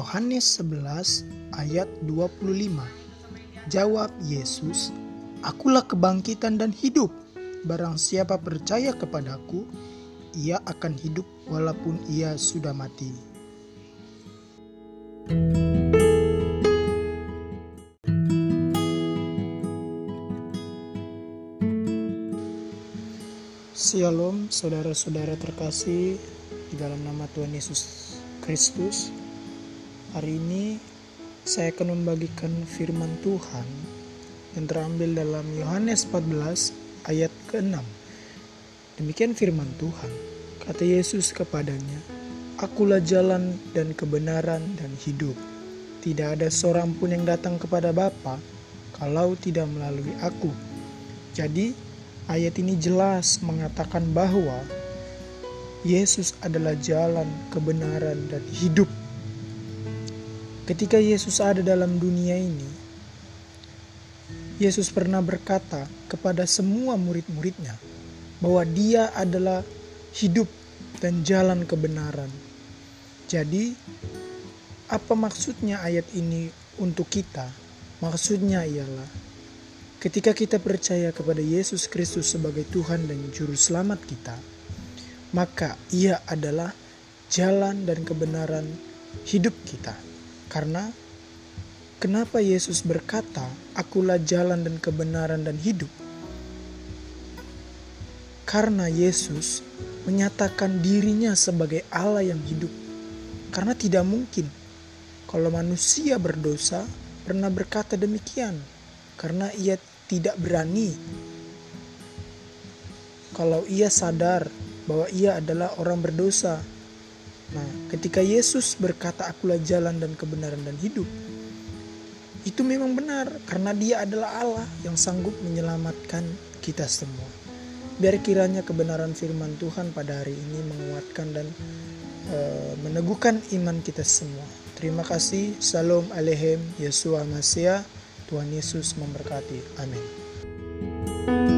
Yohanes 11 ayat 25 Jawab Yesus, Akulah kebangkitan dan hidup. Barang siapa percaya kepadaku, ia akan hidup walaupun ia sudah mati. Shalom saudara-saudara terkasih di dalam nama Tuhan Yesus Kristus. Hari ini saya akan membagikan firman Tuhan yang terambil dalam Yohanes 14 ayat ke-6. Demikian firman Tuhan. Kata Yesus kepadanya, Akulah jalan dan kebenaran dan hidup. Tidak ada seorang pun yang datang kepada Bapa kalau tidak melalui aku. Jadi, ayat ini jelas mengatakan bahwa Yesus adalah jalan, kebenaran, dan hidup. Ketika Yesus ada dalam dunia ini, Yesus pernah berkata kepada semua murid-muridnya bahwa Dia adalah hidup dan jalan kebenaran. Jadi, apa maksudnya ayat ini untuk kita? Maksudnya ialah ketika kita percaya kepada Yesus Kristus sebagai Tuhan dan Juru Selamat kita, maka Ia adalah jalan dan kebenaran hidup kita. Karena kenapa Yesus berkata, "Akulah jalan dan kebenaran dan hidup"? Karena Yesus menyatakan dirinya sebagai Allah yang hidup. Karena tidak mungkin kalau manusia berdosa pernah berkata demikian, karena ia tidak berani. Kalau ia sadar bahwa ia adalah orang berdosa, Nah, ketika Yesus berkata, "Akulah jalan dan kebenaran dan hidup," itu memang benar karena Dia adalah Allah yang sanggup menyelamatkan kita semua. Biar kiranya kebenaran firman Tuhan pada hari ini menguatkan dan uh, meneguhkan iman kita semua. Terima kasih. Salam alehem Yesua Masya. Tuhan Yesus memberkati. Amin.